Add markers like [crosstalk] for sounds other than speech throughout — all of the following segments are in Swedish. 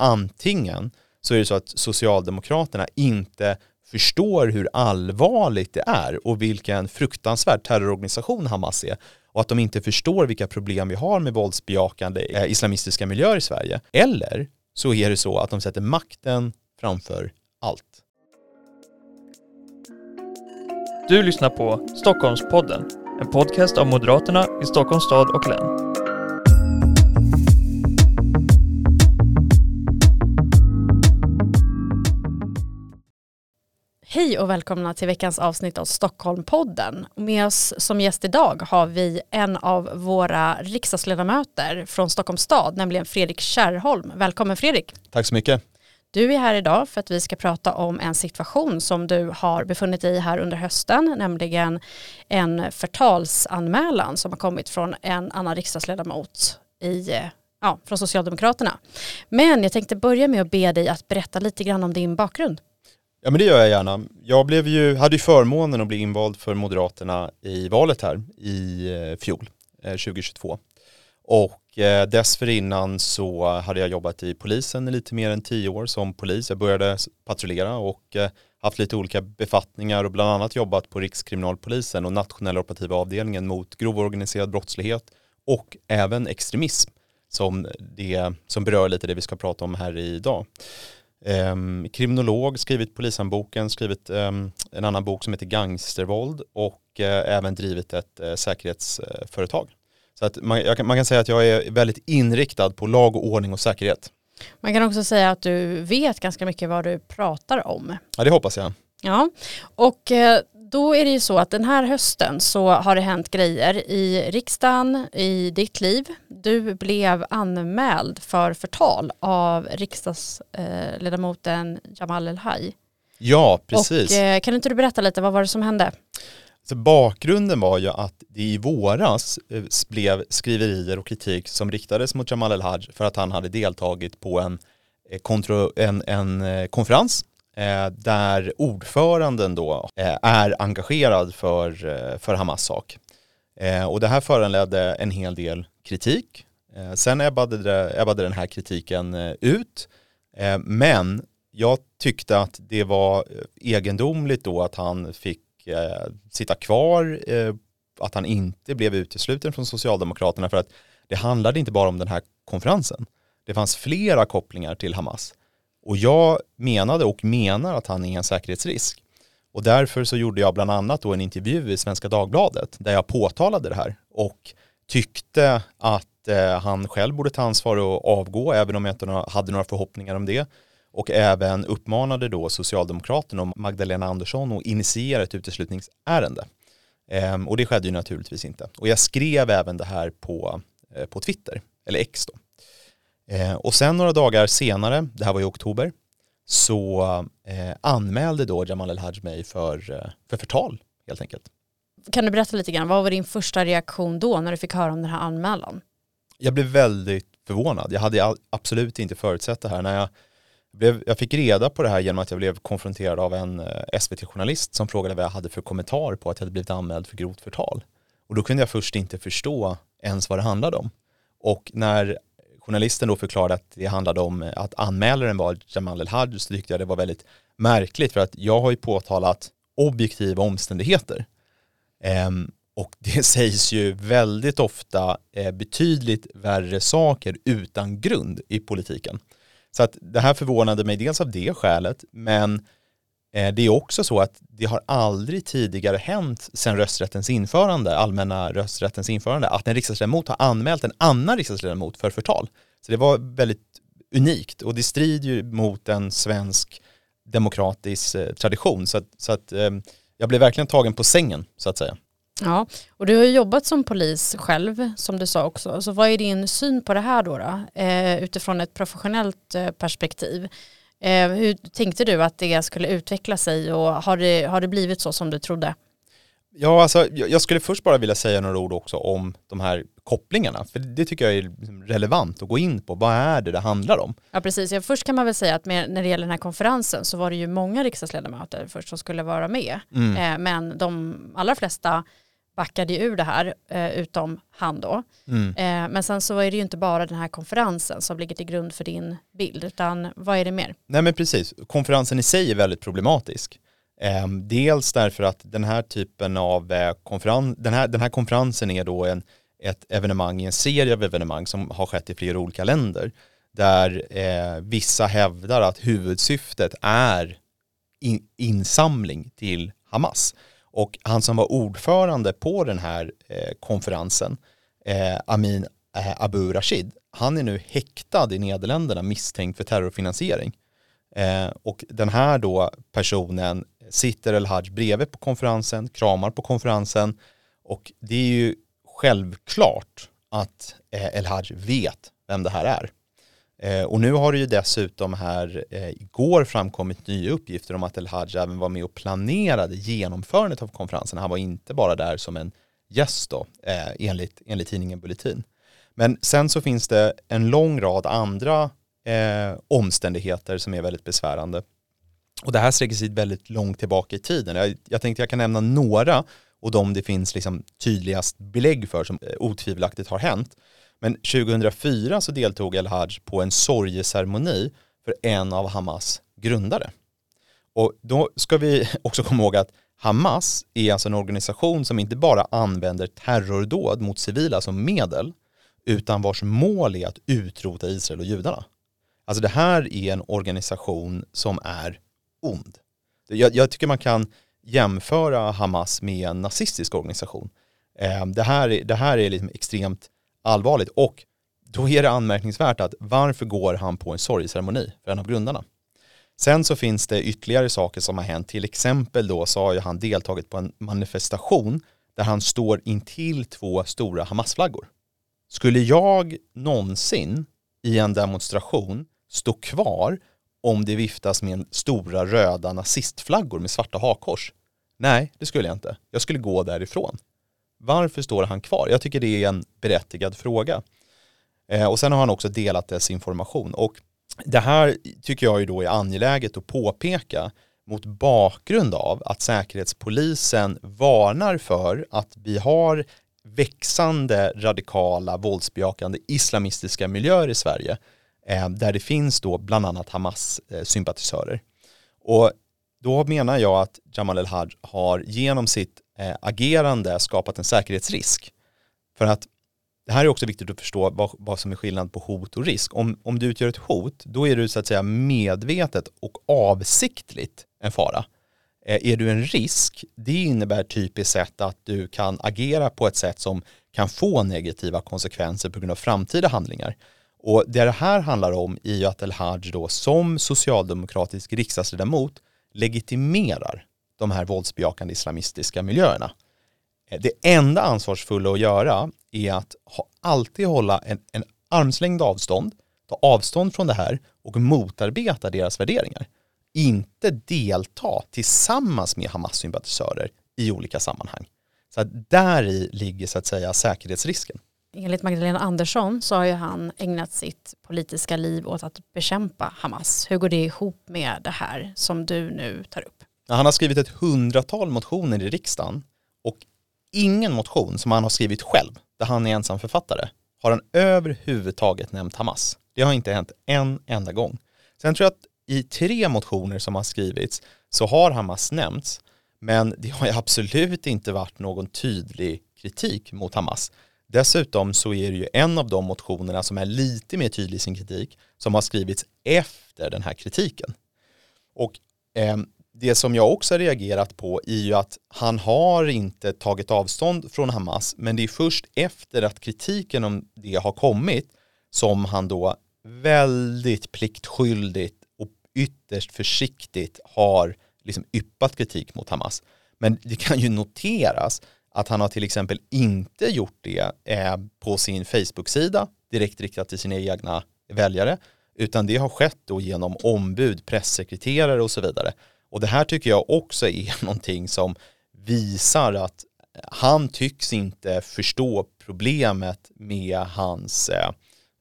antingen så är det så att Socialdemokraterna inte förstår hur allvarligt det är och vilken fruktansvärd terrororganisation Hamas är och att de inte förstår vilka problem vi har med våldsbejakande eh, islamistiska miljöer i Sverige. Eller så är det så att de sätter makten framför allt. Du lyssnar på Stockholmspodden, en podcast av Moderaterna i Stockholms stad och län. Hej och välkomna till veckans avsnitt av Stockholmpodden. Med oss som gäst idag har vi en av våra riksdagsledamöter från Stockholms stad, nämligen Fredrik Kärrholm. Välkommen Fredrik. Tack så mycket. Du är här idag för att vi ska prata om en situation som du har befunnit dig i här under hösten, nämligen en förtalsanmälan som har kommit från en annan riksdagsledamot i ja, från Socialdemokraterna. Men jag tänkte börja med att be dig att berätta lite grann om din bakgrund. Ja men det gör jag gärna. Jag blev ju, hade ju förmånen att bli invald för Moderaterna i valet här i eh, fjol, eh, 2022. Och eh, dessförinnan så hade jag jobbat i polisen i lite mer än tio år som polis. Jag började patrullera och haft lite olika befattningar och bland annat jobbat på Rikskriminalpolisen och nationella operativa avdelningen mot grov organiserad brottslighet och även extremism som, det, som berör lite det vi ska prata om här idag. Um, kriminolog, skrivit Polishandboken, skrivit um, en annan bok som heter Gangstervåld och uh, även drivit ett uh, säkerhetsföretag. Så att man, kan, man kan säga att jag är väldigt inriktad på lag och ordning och säkerhet. Man kan också säga att du vet ganska mycket vad du pratar om. Ja, det hoppas jag. Ja, och eh, då är det ju så att den här hösten så har det hänt grejer i riksdagen, i ditt liv. Du blev anmäld för förtal av riksdagsledamoten Jamal El-Haj. Ja, precis. Och, eh, kan inte du berätta lite, vad var det som hände? Så bakgrunden var ju att det i våras eh, blev skriverier och kritik som riktades mot Jamal El-Haj för att han hade deltagit på en, en, en konferens eh, Eh, där ordföranden då eh, är engagerad för, eh, för Hamas sak. Eh, och det här föranledde en hel del kritik. Eh, sen ebbade, det, ebbade den här kritiken eh, ut. Eh, men jag tyckte att det var eh, egendomligt då att han fick sitta kvar, att han inte blev utesluten från Socialdemokraterna för att det handlade inte bara om den här konferensen. Det fanns flera kopplingar till Hamas. Och jag menade och menar att han är en säkerhetsrisk. Och därför så gjorde jag bland annat då en intervju i Svenska Dagbladet där jag påtalade det här och tyckte att eh, han själv borde ta ansvar och avgå även om jag inte hade några förhoppningar om det och även uppmanade då Socialdemokraterna och Magdalena Andersson att initiera ett uteslutningsärende. Ehm, och det skedde ju naturligtvis inte. Och jag skrev även det här på, eh, på Twitter, eller X då. Eh, och sen några dagar senare, det här var i oktober, så eh, anmälde då Jamal El-Haj mig för, eh, för förtal helt enkelt. Kan du berätta lite grann, vad var din första reaktion då när du fick höra om den här anmälan? Jag blev väldigt förvånad. Jag hade absolut inte förutsett det här. När jag, blev, jag fick reda på det här genom att jag blev konfronterad av en eh, SVT-journalist som frågade vad jag hade för kommentar på att jag hade blivit anmäld för grovt förtal. Och då kunde jag först inte förstå ens vad det handlade om. Och när journalisten då förklarade att det handlade om eh, att anmälaren var Jamal El-Haj så tyckte jag det var väldigt märkligt för att jag har ju påtalat objektiva omständigheter. Um, och [laughs] det sägs ju väldigt ofta eh, betydligt värre saker utan grund i politiken. Så att det här förvånade mig dels av det skälet, men Eh, det är också så att det har aldrig tidigare hänt sedan rösträttens införande, allmänna rösträttens införande, att en riksdagsledamot har anmält en annan riksdagsledamot för förtal. Så det var väldigt unikt och det strider ju mot en svensk demokratisk eh, tradition. Så att, så att eh, jag blev verkligen tagen på sängen så att säga. Ja, och du har ju jobbat som polis själv som du sa också. Så vad är din syn på det här då, då? Eh, utifrån ett professionellt perspektiv? Eh, hur tänkte du att det skulle utveckla sig och har det, har det blivit så som du trodde? Ja, alltså, jag skulle först bara vilja säga några ord också om de här kopplingarna, för det tycker jag är liksom relevant att gå in på. Vad är det det handlar om? Ja, precis. Ja, först kan man väl säga att med, när det gäller den här konferensen så var det ju många riksdagsledamöter först som skulle vara med, mm. eh, men de allra flesta backade ur det här, eh, utom han då. Mm. Eh, men sen så är det ju inte bara den här konferensen som ligger till grund för din bild, utan vad är det mer? Nej men precis, konferensen i sig är väldigt problematisk. Eh, dels därför att den här typen av eh, konferens, den här, den här konferensen är då en, ett evenemang i en serie av evenemang som har skett i flera olika länder. Där eh, vissa hävdar att huvudsyftet är in, insamling till Hamas. Och han som var ordförande på den här eh, konferensen, eh, Amin eh, Abu Rashid, han är nu häktad i Nederländerna misstänkt för terrorfinansiering. Eh, och den här då personen sitter El-Haj bredvid på konferensen, kramar på konferensen och det är ju självklart att eh, El-Haj vet vem det här är. Eh, och nu har det ju dessutom här eh, igår framkommit nya uppgifter om att El-Haj även var med och planerade genomförandet av konferensen. Han var inte bara där som en gäst då, eh, enligt, enligt tidningen Bulletin. Men sen så finns det en lång rad andra eh, omständigheter som är väldigt besvärande. Och det här sträcker sig väldigt långt tillbaka i tiden. Jag, jag tänkte jag kan nämna några och de det finns liksom tydligast belägg för som eh, otvivelaktigt har hänt. Men 2004 så deltog El-Haj på en sorgeceremoni för en av Hamas grundare. Och då ska vi [laughs] också komma ihåg att Hamas är alltså en organisation som inte bara använder terrordåd mot civila som medel, utan vars mål är att utrota Israel och judarna. Alltså det här är en organisation som är ond. Jag, jag tycker man kan jämföra Hamas med en nazistisk organisation. Eh, det här, det här är liksom extremt allvarligt och då är det anmärkningsvärt att varför går han på en sorgceremoni för en av grundarna? Sen så finns det ytterligare saker som har hänt, till exempel då så har ju han deltagit på en manifestation där han står intill två stora Hamasflaggor. Skulle jag någonsin i en demonstration stå kvar om det viftas med stora röda nazistflaggor med svarta hakkors? Nej, det skulle jag inte. Jag skulle gå därifrån. Varför står han kvar? Jag tycker det är en berättigad fråga. Eh, och sen har han också delat desinformation. Och det här tycker jag ju då är angeläget att påpeka mot bakgrund av att Säkerhetspolisen varnar för att vi har växande radikala våldsbejakande islamistiska miljöer i Sverige eh, där det finns då bland annat Hamas-sympatisörer. Och då menar jag att Jamal El-Haj har genom sitt eh, agerande skapat en säkerhetsrisk. För att det här är också viktigt att förstå vad, vad som är skillnad på hot och risk. Om, om du utgör ett hot, då är du så att säga medvetet och avsiktligt en fara. Eh, är du en risk, det innebär typiskt sett att du kan agera på ett sätt som kan få negativa konsekvenser på grund av framtida handlingar. Och det det här handlar om är ju att El-Haj då som socialdemokratisk riksdagsledamot legitimerar de här våldsbejakande islamistiska miljöerna. Eh, det enda ansvarsfulla att göra är att ha, alltid hålla en, en armslängd avstånd, ta avstånd från det här och motarbeta deras värderingar. Inte delta tillsammans med Hamas-sympatisörer i olika sammanhang. Så att där i ligger så att säga säkerhetsrisken. Enligt Magdalena Andersson så har ju han ägnat sitt politiska liv åt att bekämpa Hamas. Hur går det ihop med det här som du nu tar upp? Han har skrivit ett hundratal motioner i riksdagen och ingen motion som han har skrivit själv, där han är ensam författare, har han överhuvudtaget nämnt Hamas. Det har inte hänt en enda gång. Sen tror jag att i tre motioner som har skrivits så har Hamas nämnts, men det har ju absolut inte varit någon tydlig kritik mot Hamas. Dessutom så är det ju en av de motionerna som är lite mer tydlig i sin kritik som har skrivits efter den här kritiken. Och eh, det som jag också har reagerat på är ju att han har inte tagit avstånd från Hamas men det är först efter att kritiken om det har kommit som han då väldigt pliktskyldigt och ytterst försiktigt har liksom yppat kritik mot Hamas. Men det kan ju noteras att han har till exempel inte gjort det eh, på sin Facebook-sida direkt riktat till sina egna väljare utan det har skett då genom ombud, pressekreterare och så vidare. Och det här tycker jag också är [laughs] någonting som visar att han tycks inte förstå problemet med hans eh,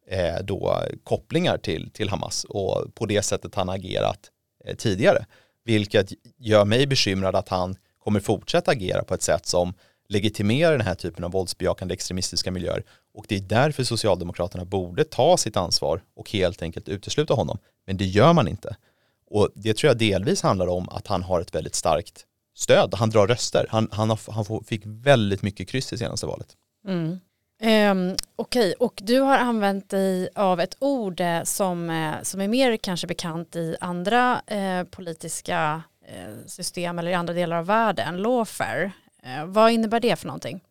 eh, då, kopplingar till, till Hamas och på det sättet han agerat eh, tidigare. Vilket gör mig bekymrad att han kommer fortsätta agera på ett sätt som legitimerar den här typen av våldsbejakande extremistiska miljöer. Och det är därför Socialdemokraterna borde ta sitt ansvar och helt enkelt utesluta honom. Men det gör man inte. Och det tror jag delvis handlar om att han har ett väldigt starkt stöd. Han drar röster. Han, han, har, han fick väldigt mycket kryss i senaste valet. Mm. Um, Okej, okay. och du har använt dig av ett ord eh, som, eh, som är mer kanske bekant i andra eh, politiska eh, system eller i andra delar av världen, lawfare. Eh, vad innebär det för någonting?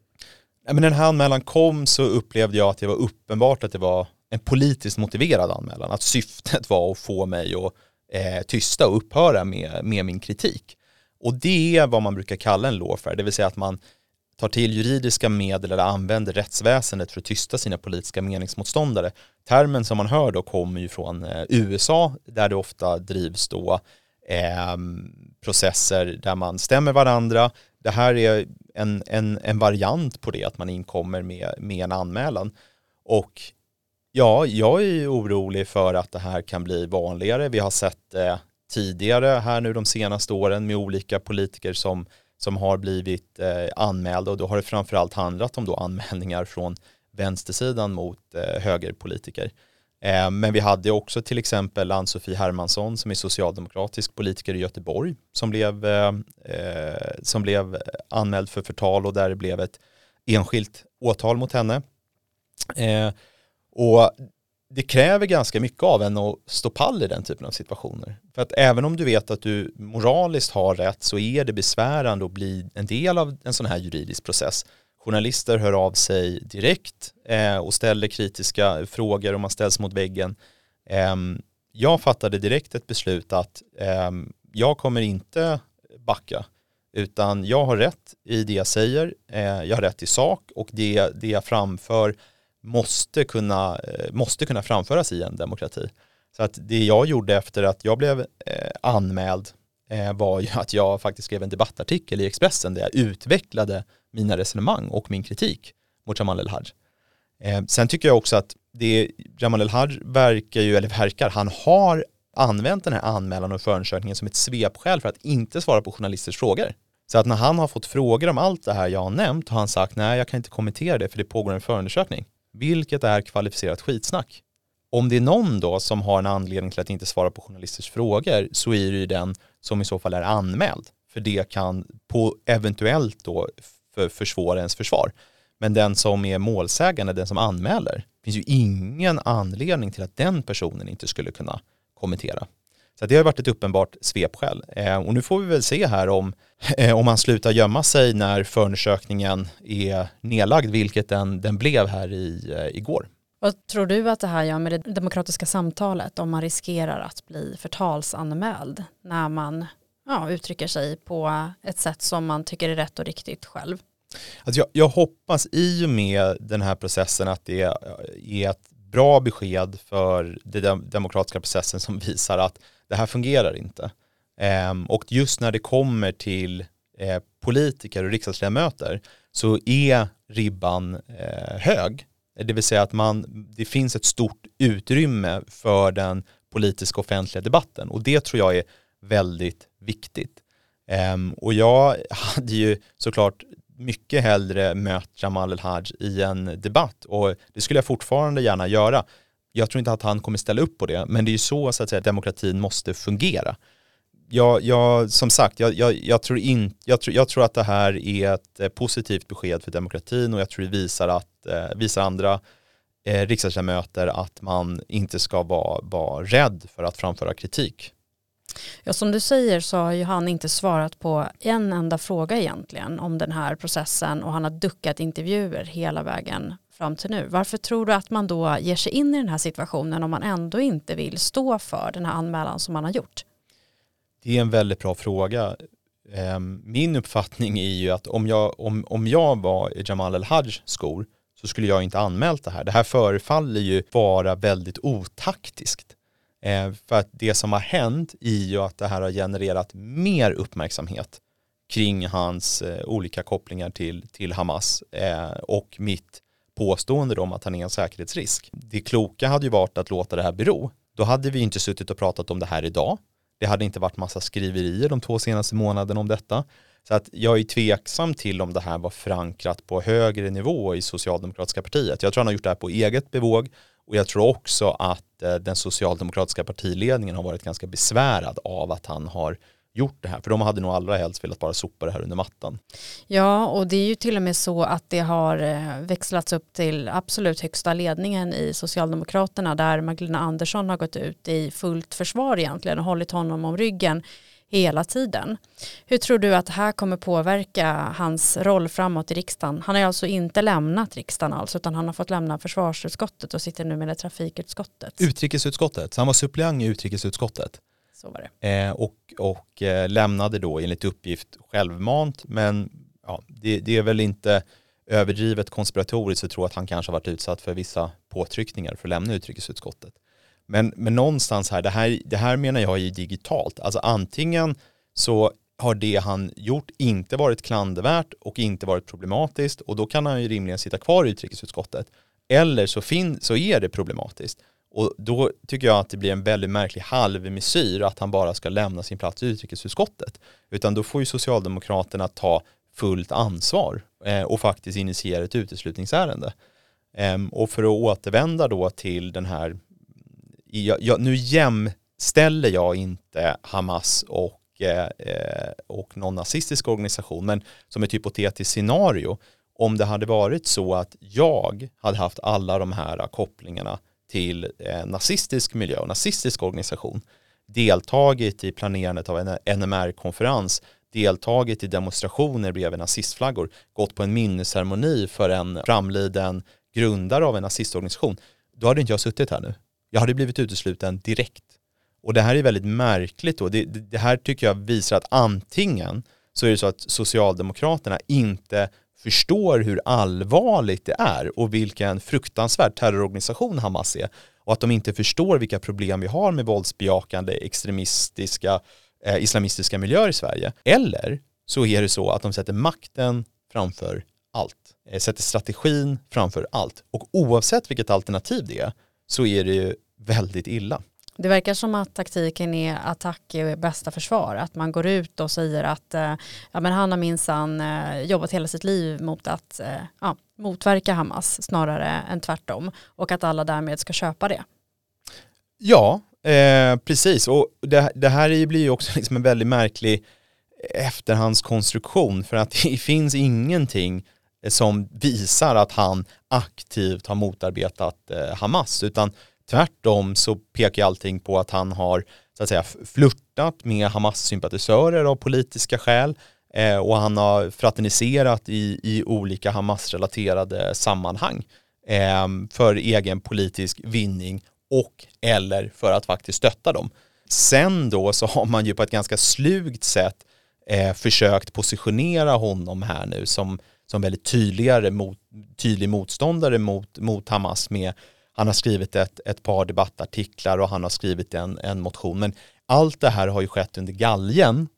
Ja, men när den här anmälan kom så upplevde jag att det var uppenbart att det var en politiskt motiverad anmälan. Att syftet var att få mig att eh, tysta och upphöra med, med min kritik. Och det är vad man brukar kalla en lawfare, det vill säga att man tar till juridiska medel eller använder rättsväsendet för att tysta sina politiska meningsmotståndare. Termen som man hör då kommer ju från eh, USA där det ofta drivs då eh, processer där man stämmer varandra. Det här är en, en, en variant på det, att man inkommer med, med en anmälan. Och ja, jag är orolig för att det här kan bli vanligare. Vi har sett eh, tidigare här nu de senaste åren med olika politiker som som har blivit eh, anmälda och då har det framförallt handlat om då anmälningar från vänstersidan mot eh, högerpolitiker. Eh, men vi hade också till exempel Ann-Sofie Hermansson som är socialdemokratisk politiker i Göteborg som blev, eh, eh som blev anmäld för förtal och där det blev ett enskilt åtal mot henne. Eh, och det kräver ganska mycket av en att stå pall i den typen av situationer. För att även om du vet att du moraliskt har rätt så är det besvärande att bli en del av en sån här juridisk process. Journalister hör av sig direkt eh, och ställer kritiska frågor och man ställs mot väggen. Eh, jag fattade direkt ett beslut att eh, jag kommer inte backa utan jag har rätt i det jag säger, eh, jag har rätt i sak och det, det jag framför måste kunna, eh, måste kunna framföras i en demokrati. Så att det jag gjorde efter att jag blev eh, anmäld eh, var ju att jag faktiskt skrev en debattartikel i Expressen där jag utvecklade mina resonemang och min kritik mot Jamal El-Haj. sen tycker jag också att det Jamal El-Haj verkar ju, eller verkar, han har använt den här anmälan och förundersökningen som ett svepskäl för att inte svara på journalisters frågor. Så att när han har fått frågor om allt det här jag har nämnt har han sagt nej jag kan inte kommentera det för det pågår en förundersökning vilket är kvalificerat skitsnack. Om det är någon då som har en anledning till att inte svara på journalisters frågor så är det ju den som i så fall är anmäld. För det kan på eventuellt då för försvåra ens försvar. Men den som är målsägande, den som anmäler, finns ju ingen anledning till att den personen inte skulle kunna kommentera. Så det har varit ett uppenbart svepskäl. Eh, och nu får vi väl se här om, [laughs] eh, om han slutar gömma sig när förundersökningen är nedlagd, vilket den, den blev här i, eh, igår. Vad tror du att det här gör med det demokratiska samtalet om man riskerar att bli förtalsanmäld när man ja, uttrycker sig på ett sätt som man tycker är rätt och riktigt själv? Alltså jag, jag hoppas i och med den här processen att det är ett bra besked för den demokratiska processen som visar att det här fungerar inte. Ehm, och just när det kommer till eh, politiker och riksdagsledamöter så är ribban eh, hög. Det vill säga att man, det finns ett stort utrymme för den politiska offentliga debatten och det tror jag är väldigt viktigt. Ehm, och jag [laughs] hade ju såklart mycket hellre mött Jamal El-Haj i en debatt och det skulle jag fortfarande gärna göra jag tror inte att han kommer ställa upp på det, men det är ju så, så att säga, demokratin måste fungera. Jag, jag, som sagt, jag, jag, jag tror in, jag, tror, jag tror att det här är ett eh, positivt besked för demokratin och jag tror det visar, att, eh, visar andra eh, riksdagsledamöter att man inte ska vara, vara rädd för att framföra kritik. Ja, som du säger så har ju han inte svarat på en enda fråga egentligen om den här processen och han har duckat intervjuer hela vägen fram till nu. Varför tror du att man då ger sig in i den här situationen om man ändå inte vill stå för den här anmälan som man har gjort? Det är en väldigt bra fråga. Ehm, min uppfattning är ju att om jag, om, om jag var i Jamal El-Hajs skor så skulle jag inte anmält det här. Det här förefaller ju vara väldigt otaktiskt. Ehm, för att det som har hänt är ju att det här har genererat mer uppmärksamhet kring hans eh, olika kopplingar till, till Hamas eh, och mitt påstående om att han är en säkerhetsrisk. Det kloka hade ju varit att låta det här bero. Då hade vi inte suttit och pratat om det här idag. Det hade inte varit massa skriverier de två senaste månaderna om detta. Så att jag är tveksam till om det här var förankrat på högre nivå i socialdemokratiska partiet. Jag tror han har gjort det här på eget bevåg och jag tror också att eh, den socialdemokratiska partiledningen har varit ganska besvärad av att han har gjort det här. För de hade nog allra helst velat bara sopa det här under mattan. Ja, och det är ju till och med så att det har eh, växlats upp till absolut högsta ledningen i Socialdemokraterna där Magdalena Andersson har gått ut i fullt försvar egentligen och hållit honom om ryggen hela tiden. Hur tror du att det här kommer påverka hans roll framåt i riksdagen? Han har alltså inte lämnat riksdagen alls utan han har fått lämna försvarsutskottet och sitter nu med trafikutskottet. Utrikesutskottet, så han var suppleant i utrikesutskottet. Så var det. Eh, och och eh, lämnade då enligt uppgift självmant men ja, det, det är väl inte överdrivet konspiratoriskt att tro att han kanske har varit utsatt för vissa påtryckningar för att lämna utrikesutskottet. Men, men någonstans här, det här, det här menar jag är digitalt. Alltså antingen så har det han gjort inte varit klandervärt och inte varit problematiskt och då kan han ju rimligen sitta kvar i utrikesutskottet. Eller så, fin, så är det problematiskt. Och då tycker jag att det blir en väldigt märklig halvmesyr att han bara ska lämna sin plats i utrikesutskottet. Utan då får ju Socialdemokraterna ta fullt ansvar eh, och faktiskt initiera ett uteslutningsärende. Eh, och för att återvända då till den här jag, jag, nu jämställer jag inte Hamas och, eh, eh, och någon nazistisk organisation, men som ett hypotetiskt scenario, om det hade varit så att jag hade haft alla de här kopplingarna till eh, nazistisk miljö och nazistisk organisation, deltagit i planerandet av en NMR-konferens, deltagit i demonstrationer bredvid nazistflaggor, gått på en minnesceremoni för en framliden grundare av en nazistorganisation, då hade inte jag suttit här nu. Jag hade blivit utesluten direkt. Och det här är väldigt märkligt då. Det, det, det, här tycker jag visar att antingen så är det så att Socialdemokraterna inte förstår hur allvarligt det är och vilken fruktansvärd terrororganisation Hamas är och att de inte förstår vilka problem vi har med våldsbejakande extremistiska eh, islamistiska miljöer i Sverige. Eller så är det så att de sätter makten framför allt, eh, sätter strategin framför allt och oavsett vilket alternativ det är så är det ju väldigt illa. Det verkar som att taktiken är attack är bästa försvar. Att man går ut och säger att eh, ja, men han har minsann eh, jobbat hela sitt liv mot att eh, ja, motverka Hamas snarare än tvärtom. Och att alla därmed ska köpa det. Ja, eh, precis. Och det, det här blir ju också [laughs] liksom en väldigt märklig efterhandskonstruktion. För att [laughs] det finns ingenting som visar att han aktivt har motarbetat eh, Hamas utan tvärtom så pekar allting på att han har så att säga flörtat med Hamas-sympatisörer av politiska skäl eh, och han har fraterniserat i, i olika Hamas-relaterade sammanhang eh, för egen politisk vinning och eller för att faktiskt stötta dem. Sen då så har man ju på ett ganska slugt sätt eh, försökt positionera honom här nu som som väldigt tydligare mot, tydlig motståndare mot, mot Hamas med han har skrivit ett, ett par debattartiklar och han har skrivit en, en motion. Men allt det här har ju skett under galgen,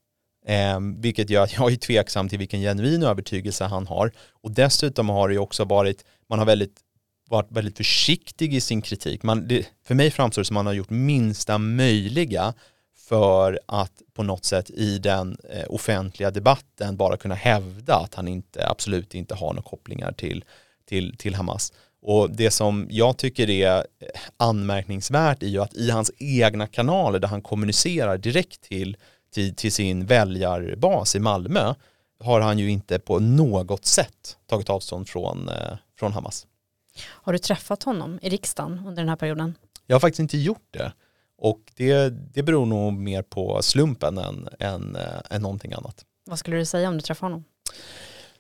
eh, vilket gör att jag är tveksam till vilken genuin övertygelse han har. Och dessutom har det ju också varit, man har väldigt, varit väldigt försiktig i sin kritik. Man, det, för mig framstår det som att man har gjort minsta möjliga för att på något sätt i den eh, offentliga debatten bara kunna hävda att han inte, absolut inte har några kopplingar till, till, till Hamas. Och det som jag tycker är eh, anmärkningsvärt är ju att i hans egna kanaler där han kommunicerar direkt till, till, till sin väljarbas i Malmö har han ju inte på något sätt tagit avstånd från, eh, från Hamas. Har du träffat honom i riksdagen under den här perioden? Jag har faktiskt inte gjort det. Och det, det beror nog mer på slumpen än, än, äh, än någonting annat. Vad skulle du säga om du träffar honom?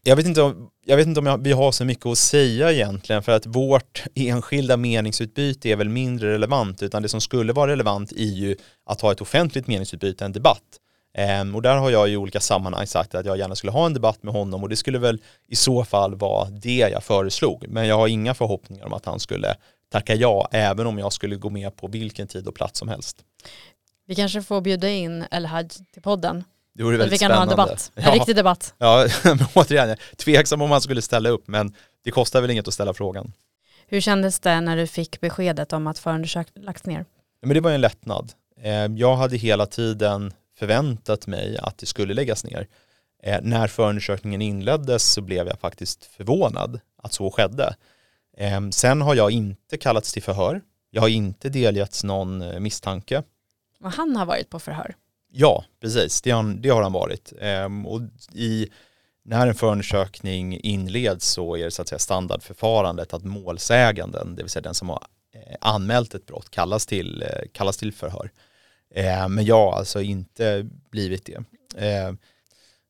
Jag vet inte om, jag vet inte om jag, vi har så mycket att säga egentligen för att vårt enskilda meningsutbyte är väl mindre relevant utan det som skulle vara relevant är ju att ha ett offentligt meningsutbyte, en debatt. Ehm, och där har jag i olika sammanhang sagt att jag gärna skulle ha en debatt med honom och det skulle väl i så fall vara det jag föreslog. Men jag har inga förhoppningar om att han skulle tacka ja, även om jag skulle gå med på vilken tid och plats som helst. Vi kanske får bjuda in El-Haj till podden. Det vore väldigt vi kan spännande. ha en debatt, en ja. riktig debatt. Ja, [laughs] men återigen, tveksam om han skulle ställa upp, men det kostar väl inget att ställa frågan. Hur kändes det när du fick beskedet om att förundersökningen lagts ner? Men det var en lättnad. Eh, jag hade hela tiden förväntat mig att det skulle läggas ner. Eh, när förundersökningen inleddes så blev jag faktiskt förvånad att så skedde. Eh, sen har jag inte kallats till förhör. Jag har inte delgetts någon misstanke. Och han har varit på förhör? Ja, precis. Det har, det har han varit. Ehm, och i, när en förundersökning inleds så är det så att säga standardförfarandet att målsäganden, det vill säga den som har eh, anmält ett brott, kallas till, eh, kallas till förhör. Ehm, men jag har alltså inte blivit det. Ehm,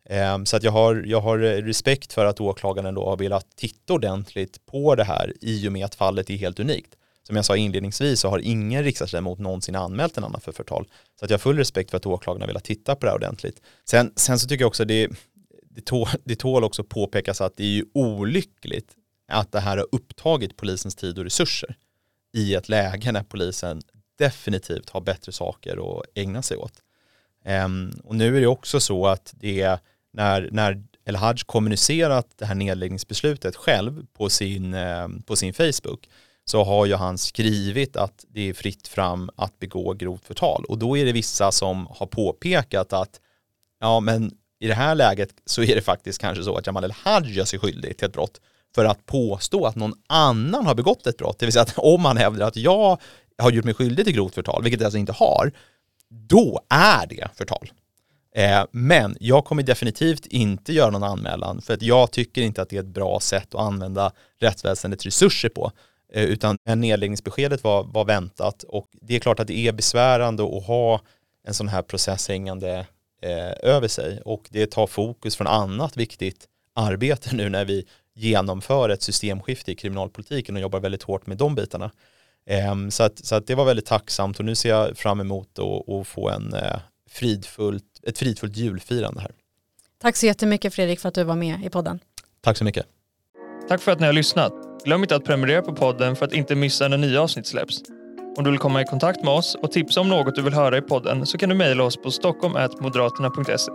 ehm så att jag har, jag har respekt för att åklagaren då har velat titta ordentligt på det här i och med att fallet är helt unikt som jag sa inledningsvis så har ingen riksdagsledamot någonsin anmält en annan för förtal. Så att jag har full respekt för att åklagarna vill titta på det här ordentligt. Sen, sen så tycker jag också det, det, tål, det tål också påpekas att det är ju olyckligt att det här har upptagit polisens tid och resurser i ett läge när polisen definitivt har bättre saker att ägna sig åt. Um, och nu är det också så att det är när, när El Haj kommunicerat det här nedläggningsbeslutet själv på sin, um, på sin Facebook så har ju han skrivit att det är fritt fram att begå grovt förtal och då är det vissa som har påpekat att ja men i det här läget så är det faktiskt kanske så att Jamal El-Haj gör sig skyldig till ett brott för att påstå att någon annan har begått ett brott, det vill säga att om man hävdar att jag har gjort mig skyldig till grovt förtal, vilket jag alltså inte har, då är det förtal. Eh, men jag kommer definitivt inte göra någon anmälan för att jag tycker inte att det är ett bra sätt att använda rättsväsendets resurser på. Eh, utan nedläggningsbeskedet var, var väntat och det är klart att det är besvärande att ha en sån här process hängande eh, över sig och det tar fokus från annat viktigt arbete nu när vi genomför ett systemskifte i kriminalpolitiken och jobbar väldigt hårt med de bitarna. Eh, så att, så att det var väldigt tacksamt och nu ser jag fram emot att få en, eh, fridfullt, ett fridfullt julfirande här. Tack så jättemycket Fredrik för att du var med i podden. Tack så mycket. Tack för att ni har lyssnat. Glöm inte att prenumerera på podden för att inte missa när nya avsnitt släpps. Om du vill komma i kontakt med oss och tipsa om något du vill höra i podden så kan du mejla oss på stockholm.moderaterna.se.